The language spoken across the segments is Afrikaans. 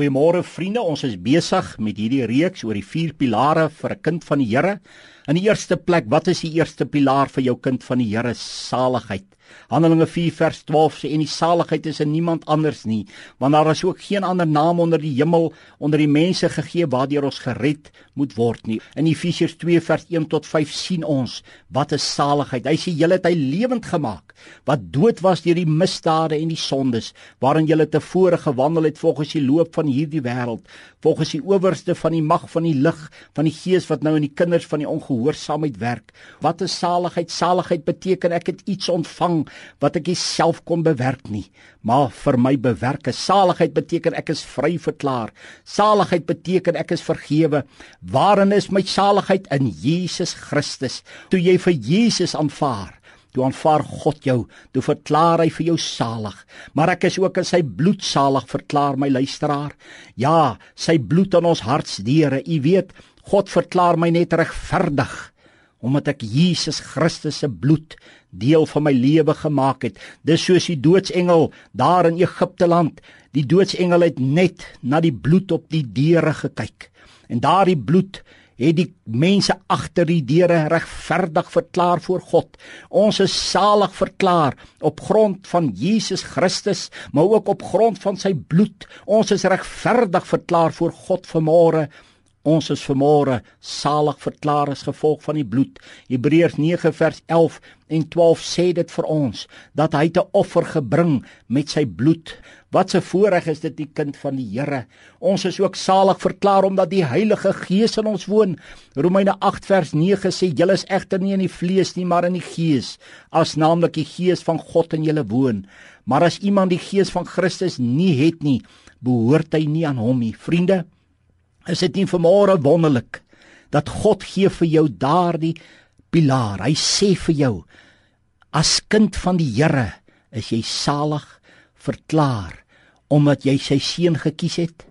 Goeiemôre vriende, ons is besig met hierdie reeks oor die vier pilare vir 'n kind van die Here. In die eerste plek, wat is die eerste pilaar vir jou kind van die Here? Saligheid. Handelinge 4 vers 12 sê en die saligheid is in niemand anders nie, want daar is ook geen ander naam onder die hemel onder die mense gegee waardeur ons gered moet word nie. In Efesiërs 2 vers 1 tot 5 sien ons wat is saligheid. Hy sê julle het hy lewend gemaak wat dood was deur die misdade en die sondes waarin julle tevore gewandel het volgens die loop van hierdie wêreld, volgens die owerste van die mag van die lig van die gees wat nou in die kinders van die ongehoorsaamheid werk. Wat is saligheid? Saligheid beteken ek het iets ontvang wat ek self kon bewerk nie, maar vir my bewerke. Saligheid beteken ek is vry verklaar. Saligheid beteken ek is vergewe. Waarin is my saligheid in Jesus Christus? Toe jy vir Jesus aanvaar, Toe aanvaar God jou, toe verklaar hy vir jou salig. Maar ek is ook in sy bloed salig, verklaar my luisteraar. Ja, sy bloed aan ons hartsdeure. U weet, God verklaar my net regverdig omdat ek Jesus Christus se bloed deel van my lewe gemaak het. Dis soos die doodsengel daar in Egipte land. Die doodsengel het net na die bloed op die deure gekyk. En daardie bloed het die mense agter die deure regverdig verklaar voor God. Ons is salig verklaar op grond van Jesus Christus, maar ook op grond van sy bloed. Ons is regverdig verklaar voor God vanmôre Ons is vermore salig verklaar as gevolg van die bloed. Hebreërs 9 vers 11 en 12 sê dit vir ons dat hy 'n offer gebring met sy bloed. Wat 'n voorreg is dit die kind van die Here. Ons is ook salig verklaar omdat die Heilige Gees in ons woon. Romeine 8 vers 9 sê julle is egter nie in die vlees nie, maar in die Gees, as naamlik die Gees van God in julle woon. Maar as iemand die Gees van Christus nie het nie, behoort hy nie aan hom nie. Vriende, Is dit nie vanmôre wonderlik dat God gee vir jou daardie pilaar. Hy sê vir jou as kind van die Here is jy salig verklaar omdat jy sy seun gekies het,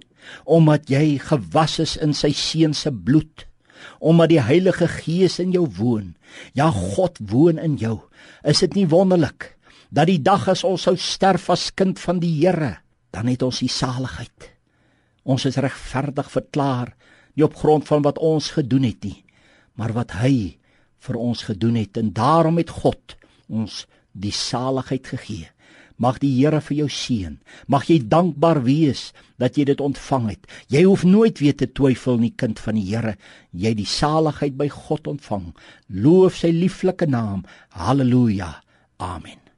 omdat jy gewas is in sy seun se bloed, omdat die Heilige Gees in jou woon. Ja, God woon in jou. Is dit nie wonderlik dat die dag as ons sou sterf as kind van die Here, dan het ons die saligheid. Ons is regverdig verklaar nie op grond van wat ons gedoen het nie, maar wat hy vir ons gedoen het en daarom het God ons die saligheid gegee. Mag die Here vir jou seën. Mag jy dankbaar wees dat jy dit ontvang het. Jy hoef nooit weer te twyfel nie, kind van die Here. Jy die saligheid by God ontvang. Loof sy lieflike naam. Halleluja. Amen.